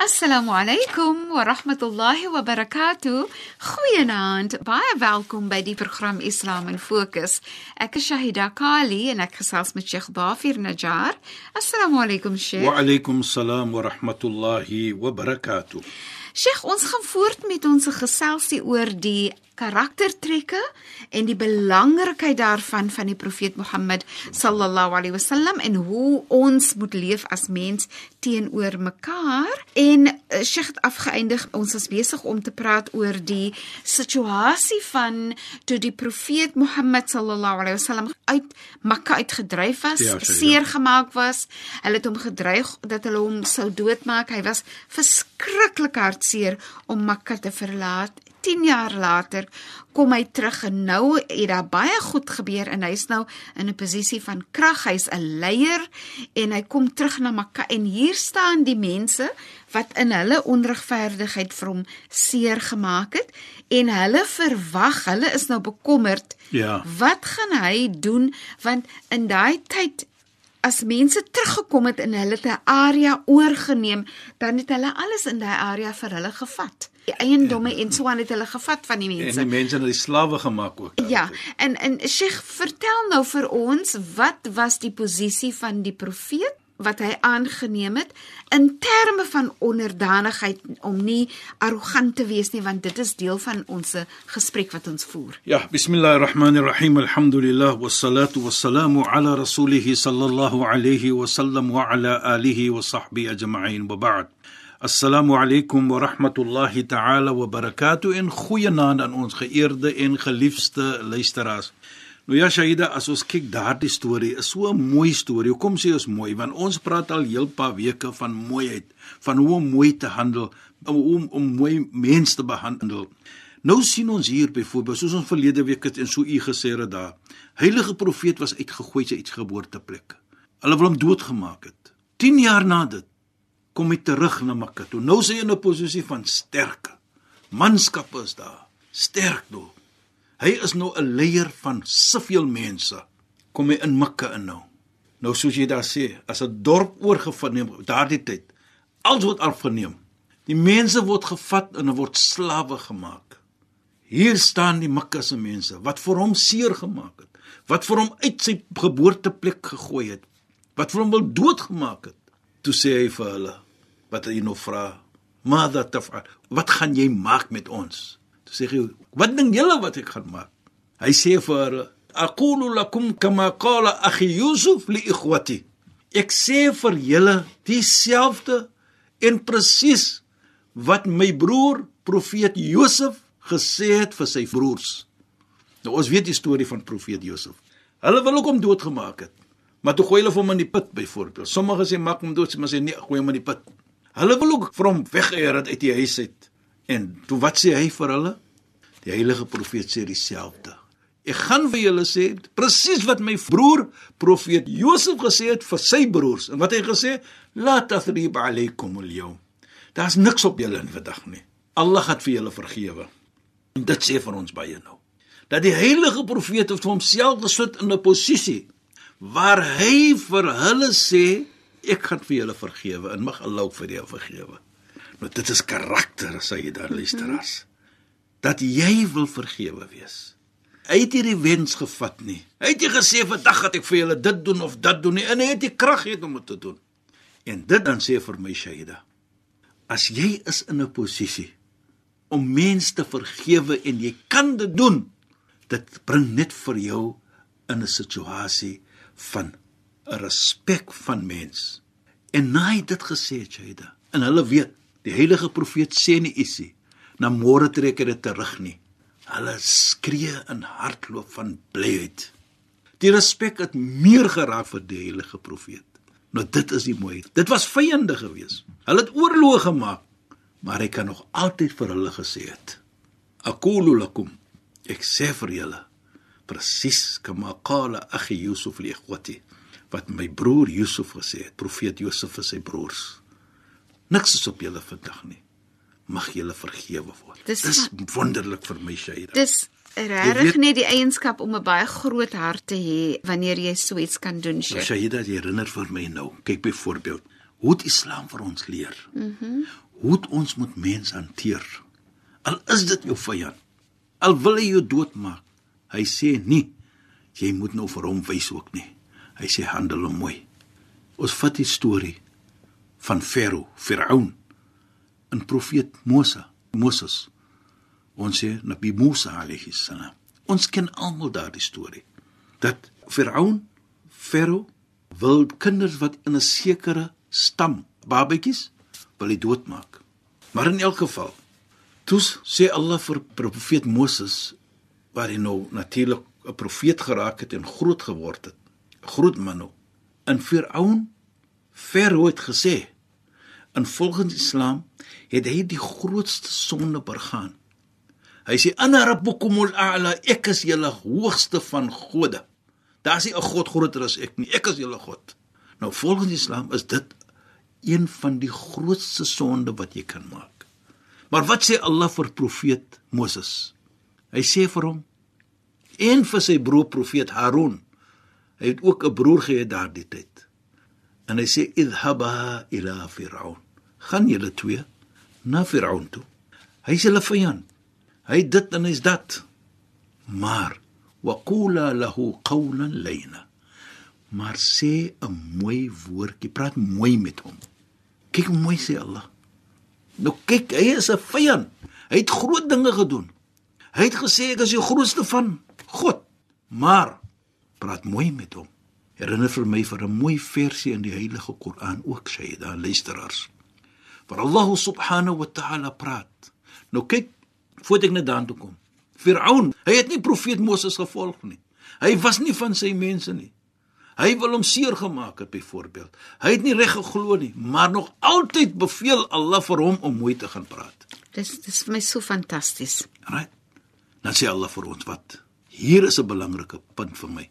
Assalamu alaykum wa rahmatullahi wa barakatuh. Goeienaand. Baie welkom by die program Islam in Fokus. Ek is Shahida Kali en ek gesels met Sheikh Dafir Najjar. Assalamu alaykum Sheikh. Wa alaykum salaam wa rahmatullahi wa barakatuh. Sheikh, ons gaan voort met ons geselsie oor die karaktertrekke en die belangrikheid daarvan van die profeet Mohammed sallallahu alaihi wasallam en hoe ons moet leef as mens teenoor mekaar en uh, Sheikh het afgeëindig ons is besig om te praat oor die situasie van toe die profeet Mohammed sallallahu alaihi wasallam uit Mekka uitgedryf was, Ja, sy- seer gemaak was. Hulle het hom gedreig dat hulle hom sou doodmaak. Hy was verskriklik hartseer om Mekka te verlaat. 10 jaar later kom hy terug en nou het daar baie goed gebeur en hy's nou in 'n posisie van krag. Hy's 'n leier en hy kom terug na Mekka en hier staan die mense wat in hulle onregverdigheid vir hom seer gemaak het en hulle verwag, hulle is nou bekommerd Ja. wat gaan hy doen want in daai tyd as mense teruggekom het en hulle het 'n area oorgeneem dan het hulle alles in daai area vir hulle gevat eiendomme en so aan het hulle gevat van die En mense die mense het die slawe gemaak ook. ja en en Sheikh vertel nou vir ons wat was die posisie van die profeet wat hy aangeneem het in terme van onderdanigheid om nie arrogant te wees nie want dit is deel van ons gesprek wat ons voer Ja, bismillahirrahmanirrahim. Alhamdulillah wassalatu wassalamu ala rasulih sallallahu alayhi wa sallam wa ala alihi wa sahbihi ajma'in wa ba'd. Assalamu alaykum wa rahmatullahi ta'ala wa barakatuh en goeienaand aan ons geëerde en geliefde luisteraars. Nou ja, Shaida, as ons kyk daardie storie, is so 'n mooi storie. Hoekom sê ons mooi? Want ons praat al heel paar weke van mooiheid, van hoe om mooi te handel, om om mooi mense te behandel. Nou sien ons hier byvoorbeeld, soos ons verlede week het en so u gesê het daar. Heilige profeet was uitgegooi sy geboorteplek. Hulle wil hom doodgemaak het. 10 jaar na dit kom hy terug na Mekka toe. Nou is hy in 'n posisie van sterke. Manskappe is daar. Sterk nou. Hy is nou 'n leier van soveel mense. Kom hy in Mekka in nou. Nou soos jy daar sê, as 'n dorp oorgeneem daardie tyd, alles word afgeneem. Die mense word gevat en word slawe gemaak. Hier staan die Mekka se mense wat vir hom seer gemaak het, wat vir hom uit sy geboorteplek gegooi het, wat vir hom wil doodgemaak het. Toe sê hy vir hulle, wat hy nou vra, "Mada taf'al? Wat gaan jy maak met ons?" Toe sê hy, "Wat dink julle wat ek gaan maak?" Hy sê vir hulle, "Aqulu lakum kama qala akhi Yusuf li ikhwati." Ek sê vir julle dieselfde en presies wat my broer profeet Josef gesê het vir sy broers. Nou ons weet die storie van profeet Josef. Hulle wil ook hom doodgemaak het. Maar toe gooi hulle hom in die put byvoorbeeld. Sommige sê maak hom dood, maar sê nee, gooi hom in die put. Hulle wil ook vir hom weggeëer het uit die huis uit. En toe wat sê hy vir hulle? Die heilige profeet sê dieselfde. Ek gaan vir julle sê presies wat my broer profeet Josef gesê het vir sy broers. En wat hy gesê, la tathrib alaykum al-yawm. Daar's niks op julle in vandag nie. Allah het vir julle vergewe. En dit sê vir ons baie nou. Dat die heilige profeet het vir homself gesit in 'n posisie waar hy vir hulle sê ek gaan vir julle vergewe en mag Allah ook vir jou vergewe. Nou dit is karakter, sê jy daar luisteraars. Dat jy wil vergewe wees. Hy het nie die wens gevat nie. Hy het nie gesê vandag gaan ek vir julle dit doen of dat doen nie en hy het die krag gehad om dit te doen. En dit dan sê vir my Shaida, as jy is in 'n posisie om mense te vergewe en jy kan dit doen, dit bring net vir jou in 'n situasie van respek van mens. En na hy dit gesê het, Shaida, en hulle weet Die heilige profeet sê nie ietsie. Na môre trek hy dit terug nie. Hulle skree in hartloop van blyheid. Die respek het meer geraak vir die heilige profeet. Nou dit is die mooi. Dit was vyande gewees. Hulle het oorloë gemaak, maar hy kan nog altyd vir hulle gesê het: "Aqulu lakum" Ek sê vir julle presies kama qala akhi Yusuf li ikhwati wat my broer Yusuf gesê het, profeet Josef vir sy broers. Niks is op julle vandag nie. Mag julle vergewe word. Dis- Dis wonderlik vir my Shaida. Dis regtig net die eienskap om 'n baie groot hart te hê wanneer jy so iets kan doen, Nou, Sheikh. Shahida, jy herinner vir my nou. Kyk byvoorbeeld, hoe het Islam vir ons leer? Mhm. Mm hoe het ons moet mense hanteer? Al is dit jou vyand. Al wil hy jou doodmaak. Hy sê nie jy moet nou vir hom wys ook nie. Hy sê handel hom mooi. Ons vat die storie van Farao, Firaun, en profeet Moses, Moses. Ons sê Nabi Musa alayhi salam. Ons ken almal daardie storie. Dat Firaun, Farao wil kinders wat in 'n sekere stam, babatjies, wil hy doodmaak. Maar in elk geval, toe sê Allah vir profeet Moses waar hy nou natuurlik 'n profeet geraak het en groot geword het. Groot man nou. In Firaun Farao het gesê in volgens Islam het hy die grootste sonde begaan. Hy sê ana rabbukumul a'la ek is julle hoogste van gode. Daar's nie 'n god groter as ek nie. Ek is julle god. Nou volgens Islam is dit een van die grootste sonde wat jy kan maak. Maar wat sê Allah vir profeet Moses? Hy sê vir hom en vir sy broer profeet Harun. Hy het ook 'n broer gehad daardie tyd. En hy sê idhaba ila fir'aun. Gaan julle twee na Firaun toe. Hy is hulle vyand. Hy dit en hy's dat. Maar waqula lahu qawlan layna. Maar sê 'n mooi woordjie, praat mooi met hom. Kyk mooi sê Allah. Nou kyk, hy is 'n vyand. Hy het groot dinge gedoen. Hy het gesê ek is die grootste van God. Maar praat mooi met hom. Herinner vir my vir 'n mooi versie in die Heilige Koran ook, Shaida, luisteraars. Waar Allah subhanahu wa ta'ala praat. Nou kyk, voordat ek net daartoe kom. Firaun, hy het nie profeet Moses gevolg nie. Hy was nie van sy mense nie. Hy wil hom seer gemaak het byvoorbeeld. Hy het nie reg geglo nie, maar nog altyd beveel Allah vir hom om mooi te gaan praat. Dis dis vir my so fantasties. Right? Dan sê Allah vir ons wat? Hier is 'n belangrike punt vir my.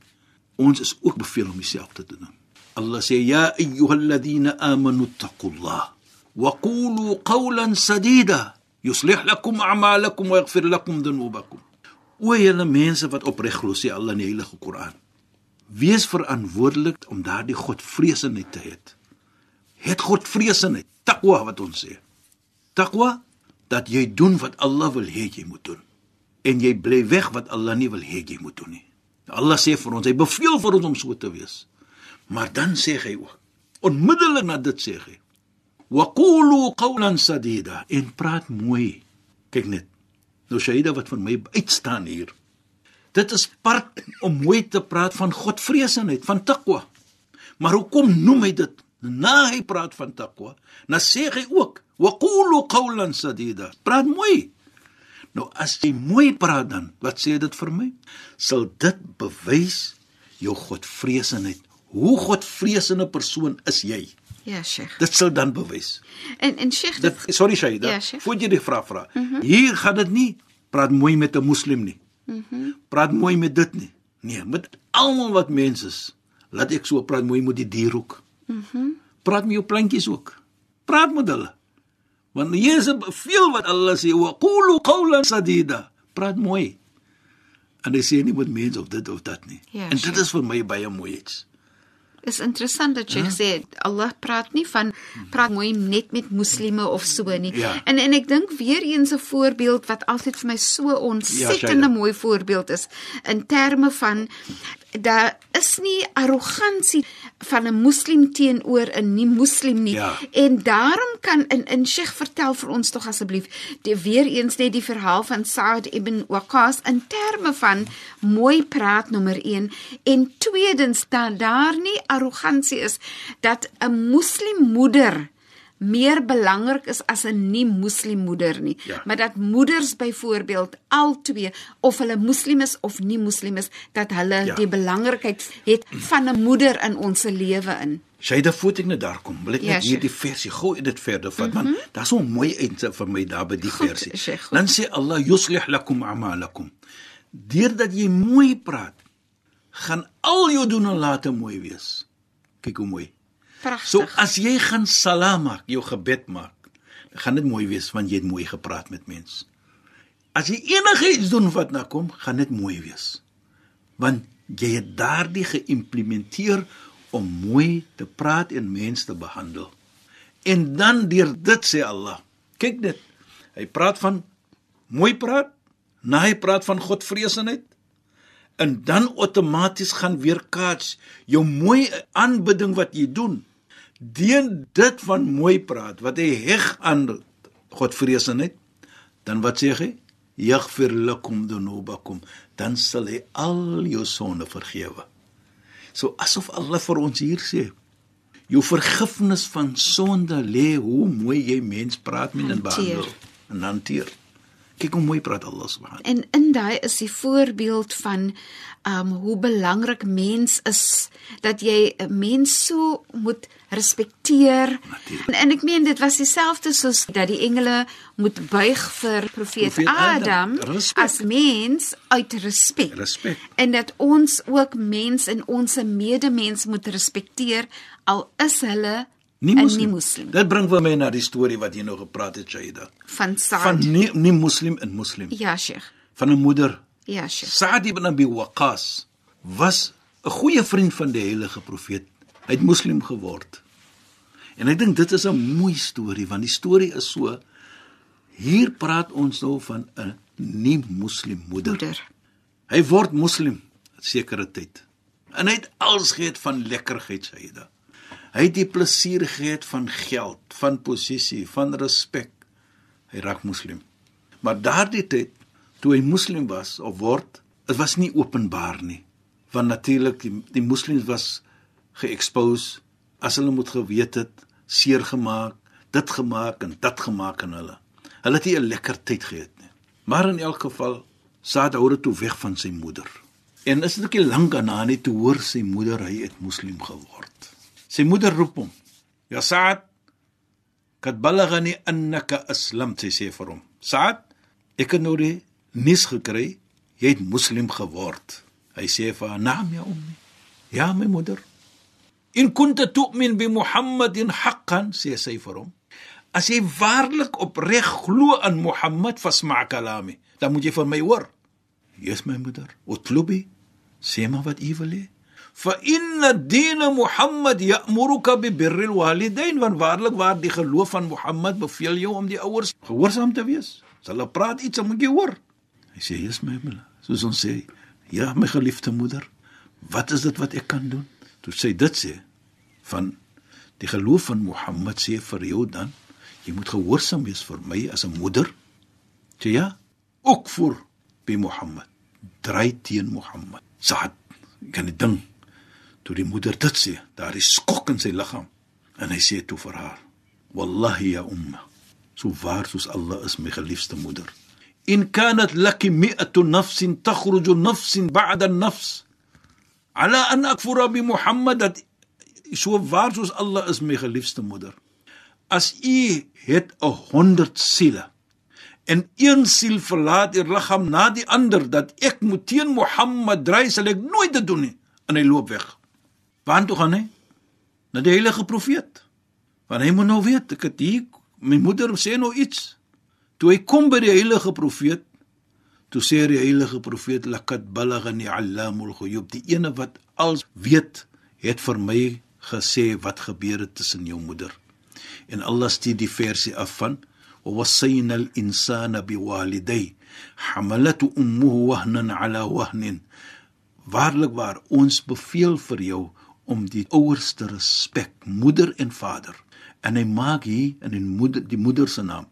Ons is ook beveel om dieselfde te doen. Allah sê ya ayyuhalladhina amanu taqullah wa qulu qawlan sadida yuslih lakum a'malakum wa yaghfir lakum dhunubakum. O julle mense wat opreg glo sê Allah in die Heilige Koran. Wees verantwoordelik om daardie Godvreesenheid te hê. Het Godvreesenheid, taqwa wat ons sê. Taqwa dat jy doen wat Allah wil hê jy moet doen en jy bly weg wat Allah nie wil hê jy moet doen nie. Allah sê vir ons, hy beveel vir ons om so te wees. Maar dan sê hy ook, onmiddellik na dit sê hy, "Wa qulu qawlan sadida," en praat mooi. Kyk net. Nou Shaida wat vir my uitstaan hier. Dit is part om mooi te praat van Godvreesenheid, van taqwa. Maar hoekom noem hy dit? Na hy praat van taqwa, dan sê hy ook, "Wa qulu qawlan sadida." Praat mooi. Nou as jy mooi praat dan, wat sê dit vir my? Sal dit bewys jou Godvreesenheid. Hoe Godvreesende persoon is jy? Ja, Sheikh. Dit sal dan bewys. En en Sheikh, Dit dit sorry Shaida, Ja, Sheikh. voor jy die vraag vra. Mm -hmm. Hier gaan dit nie praat mooi met 'n moslim nie. Mhm. Mm praat mooi met dit nie. Nee, met almal wat mens is. Laat ek so praat mooi met die dier ook. Mhm. Mm praat met jou plantjies ook. Praat met hulle. Want hier is 'n veel wat Allah sê, "Wa qulu qawlan sadida." Praat mooi. En hy sê nie met mense of dit of dat nie. Ja, en dit Sheikh. is vir my baie mooi iets. is interessant dat jy sê Allah praat nie van praat mooi net met moslime of so nie. Ja. En en ek dink weer eens 'n voorbeeld wat altyd vir my so ontsettende Shaila. mooi voorbeeld is in terme van daar is nie arrogansie van 'n moslim teenoor 'n nie moslim nie. Ja. En daarom kan in in Sheikh vertel vir ons tog asseblief weer eens net die verhaal van Saad ibn Waqqas in terme van mooi praat nommer 1 en tweedens dat daar nie arrogansie is dat 'n moslim moeder meer belangrik is as 'n nie-moslim moeder nie, Ja. maar dat moeders byvoorbeeld albei of hulle moslim is of nie moslim is, dat hulle Ja. die belangrikheid het van 'n moeder in ons lewe in. Shaida voet ek net daar kom. Wil ek Ja, net hierdie versie gou dit verder vat want daar's so 'n mooi einde vir my daar by die Goed, versie. Sheikh, goed. Dan sê Allah yuslih lakum a'malakum. Deurdat jy mooi praat, gaan al jou doen en late mooi wees. Kyk hoe mooi. Pragtig. So as jy gaan salaam maak, jou gebed maak, dan gaan dit mooi wees want jy het mooi gepraat met mense. As jy enigiets doen wat na kom, gaan dit mooi wees. Want jy het daardie geïmplementeer om mooi te praat en mense te behandel. En dan deur dit sê Allah, kyk dit. Hy praat van mooi praat, na hy praat van Godvreesenheid en dan outomaties gaan weer kaats jou mooi aanbidding wat jy doen. Deen dit van mooi praat wat hy heg aan Godvreesenheid, dan wat sê hy? Yaghfir lakum dhunubakum, dan sal hy al jou sonde vergewe. So asof Allah vir ons hier sê, jou vergifnis van sonde lê hoe mooi jy mens praat met en behandel en hanteer. Kyk hoe mooi praat Allah subhanahu. En in daai is die voorbeeld van um hoe belangrik mens is dat jy 'n mens so moet respekteer. Natuurlijk. En, en ek meen dit was dieselfde soos dat die engele moet buig vir profeet Adam. Adam Respek. as mens uit respek. Respek. En dat ons ook mens en ons medemens moet respekteer al is hulle Nie moslim. nie moslim Dit bring vir my na die storie wat jy nou gepraat het, Shaida. van Saad. Van nie nie moslim en moslim. ja, Sheikh. Van 'n moeder. Ja, Sheikh. Sa'd ibn Abi Waqqas was 'n goeie vriend van die heilige profeet. Hy het moslim geword. En ek dink dit is 'n mooi storie want die storie is so hier praat ons nou van 'n nie moslim moeder. Moeder. Hy word moslim sekere tyd. En hy het alles gehad van lekkerheid Saida. Hy het die plesier gehad van geld, van posisie, van respek. Hy raak moslim. Maar daardie tyd toe hy moslim was of word, dit was nie openbaar nie. Want natuurlik die, die moslems was geexpose as hulle moet geweet het, seer gemaak, dit gemaak en dat gemaak aan hulle. Hulle het nie 'n lekker tyd gehad nie. Maar in elk geval, Saad hou dit toe weg van sy moeder. En is dit ook nie lank daarna nie toe hoor sy moeder hy het moslim geword. Sy moeder roep hom: "Ya Saad, kad balaghani annaka aslamt," sy sê vir hom. "Saad, ek het nou die nuus gekry jy het moslim geword." Hy sê vir haar: "Naam ya ummi." "Ja, my moeder." "In kunta tu'min bi Muhammadin haqqan," sê sy vir hom. "As jy waarlik opreg glo aan Mohammed, fasma' kalami." dan moet jy van my hoor. Yes my moeder. Utlubi, sê maar wat u wil hê. Fa inna din Muhammad ya'muruka bi birri alwalidain want waarlik waar die geloof van Mohammed beveel jou om die ouers gehoorsaam te wees. As hulle praat iets, moet jy hoor. Hy sê, "Yes my moeder." Soos ons sê, "Ja, my geliefde moeder, wat is dit wat ek kan doen?" Toe sê dit sê van die geloof van Mohammed sê vir jou dan, jy moet gehoorsaam wees vir my as 'n moeder. Sê ja, ook voor by Mohammed. Dry teen Mohammed. Saad kan die ding toe die moeder dit sê, daar is skok in sy liggaam en hy sê toe vir haar: "Wallahi ya umma, so waar soos Allah is my geliefde moeder. In kanat laki mi'atu nafsin takhruju nafsin ba'da an-nafs ala an akfura bi Muhammad dat so waar soos Allah is my geliefde moeder. As u het 'n 100 siele en een siel verlaat die liggaam na die ander dat ek moet teen Mohammed dry sal ek nooit dit doen nie en hy loop weg. Waar toe gaan hy? Na die heilige profeet. Want hy moet nou weet ek het hier my moeder sê nou iets. Toe hy kom by die heilige profeet, toe sê die heilige profeet laqad balaghani allamul ghuyub, die ene wat alles weet, het vir my gesê wat gebeur het tussen jou moeder. En Allah stuur die versie af van ووصينا الإنسان بوالديه حملته أمه وهنا على وهن Waarlik waar ons beveel vir jou om die ouers te respek, moeder en vader. En hy maak hier in die moeder die moeder se naam.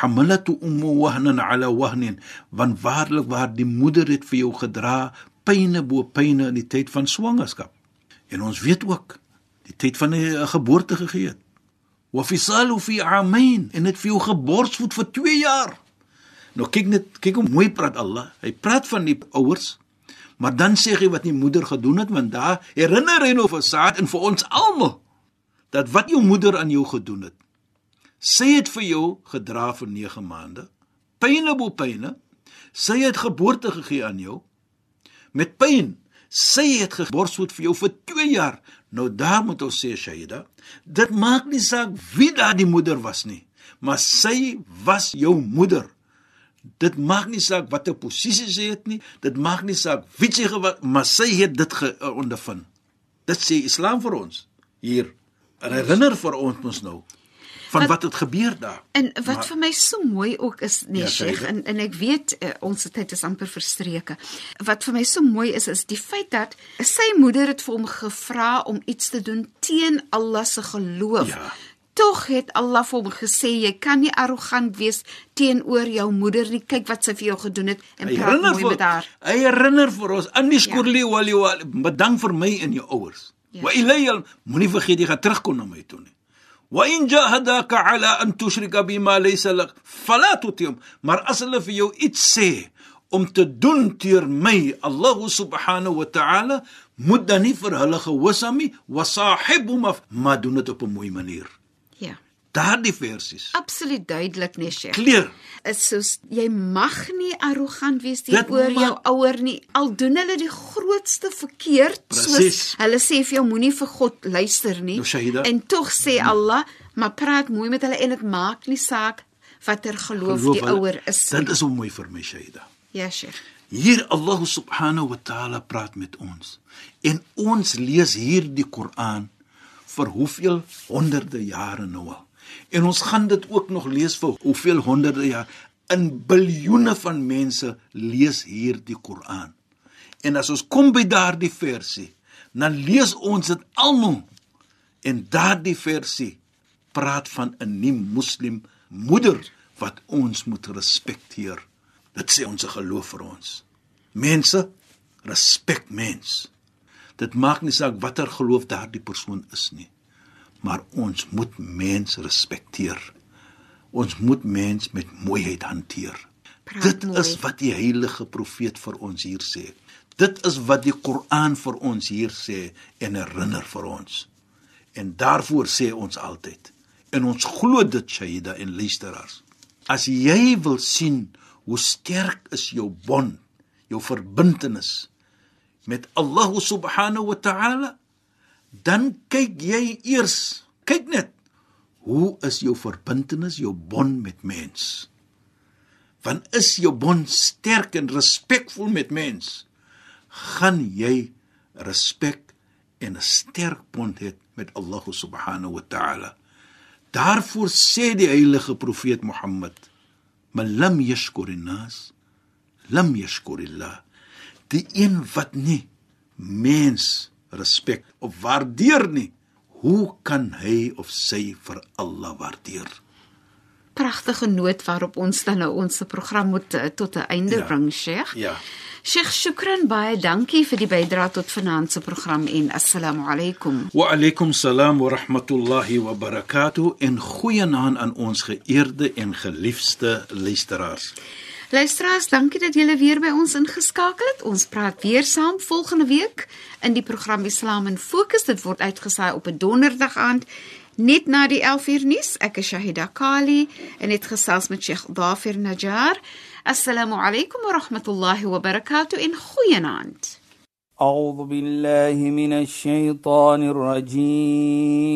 Hamalatu ummu wahnan ala wahnin, want waarlik waar die moeder het vir jou gedra pyne bo pyne in die tyd van swangerskap. En ons weet ook die tyd van die geboorte gegee het. Wa fisalu fi amain en dit vir jou geborsvoed vir 2 jaar. Nou kyk net, kyk hoe mooi praat Allah. Hy praat van die ouers, maar dan sê hy wat die moeder gedoen het, want daar herinner hy nou vir Saad en vir ons almal dat wat jou moeder aan jou gedoen het. Sy het vir jou gedra vir 9 maande. Pyne bo pyne. Sy het geboorte gegee aan jou met pyn. Sy het geborsvoed vir jou vir 2 jaar. Nou daar moet ons sê Shaida, dit maak nie saak wie daardie moeder was nie, maar sy was jou moeder. Dit maak nie saak watter posisie sy het nie, dit maak nie saak wie sy gewas, maar sy het dit ondervind. Dit sê Islam vir ons hier. En herinner vir ons ons nou van wat het gebeur daar. En wat maar, vir my so mooi ook is, nee, ja, Sheikh, en en ek weet uh, ons tyd is amper verstreke. Wat vir my so mooi is is die feit dat sy moeder het vir hom gevra om iets te doen teen Allah se geloof. Ja. Tog het Allah vir hom gesê jy kan nie arrogant wees teenoor jou moeder nie. Kyk wat sy vir jou gedoen het en praat mooi vir, met haar. Hy herinner vir ons in die skurli ja. wali wali bedank vir my en jou ouers. Ja. Wa ilayl moenie vergeet jy gaan terugkom na my toe nie. Wa in jahadaka ala an tushrika bima laysa lak fala tutihim. Maar as hulle vir jou iets sê om te doen teer my, Allah subhanahu wa ta'ala, moet dan nie vir hulle gehoorsaam nie, wa sahibhum ma doen dit op 'n mooi manier daardie versies. Absoluut duidelik, nee, Sheikh. Kleur. Is soos jy mag nie arrogant wees teenoor jou ouer nie. Al doen hulle die grootste verkeerd, Precies. soos hulle sê vir jou moenie vir God luister nie. Nou, en tog sê Allah, maar praat mooi met hulle en dit maak nie saak watter geloof, geloof die ouer is. Dit is hoe mooi vir my, Shahida. Ja, Sheikh. Hier Allah subhanahu wa ta'ala praat met ons. En ons lees hier die Koran vir hoeveel honderde jare nou al. En ons gaan dit ook nog lees vir hoeveel honderde jaar in biljoene van mense lees hierdie Koran. En as ons kom by daardie versie, dan lees ons dit almal. En daardie versie praat van 'n nie moslim moeder wat ons moet respekteer. Dit sê ons geloof vir ons. Mense, respek mens. Dit maak nie saak watter geloof daardie persoon is nie maar ons moet mens respekteer. Ons moet mens met mooiheid hanteer. Praat Dit mooi. is wat die heilige profeet vir ons hier sê. Dit is wat die Koran vir ons hier sê en herinner vir ons. En daarvoor sê ons altyd en ons glo dit Shaida en luisteraars. As jy wil sien hoe sterk is jou bond, jou verbintenis met Allah subhanahu wa ta'ala, dan kyk jy eers, kyk net hoe is jou verbintenis, jou bond met mens? Want is jou bond sterk en respekvol met mens, gaan jy respek en 'n sterk bond hê met Allah subhanahu wa ta'ala. Daarvoor sê die heilige profeet Mohammed: "Man lam yashkurin nas, lam yashkurillah." Die een wat nie mens respek of waardeer nie, hoe kan hy of sy vir Allah waardeer? Pragtige noot waarop ons dan nou ons program moet uh, tot 'n einde ja. bring, Sheikh. Ja. Sheikh Shukran baie dankie vir die bydrae tot vanaand se program en assalamu alaykum. Wa alaykum salaam wa rahmatullahi wa barakatuh en goeienaand aan ons geëerde en geliefde luisteraars. Luisteraars, dankie dat julle weer by ons ingeskakel het. Ons praat weer saam volgende week in die program Islam in Fokus. Dit word uitgesaai op 'n donderdag aand net na die 11uur nuus. Ek is Shahida Kali en het gesels met Sheikh Dafir Najjar. Assalamu alaykum wa rahmatullahi wa barakatuh in goeienaand. أعوذ بالله من الشيطان الرجيم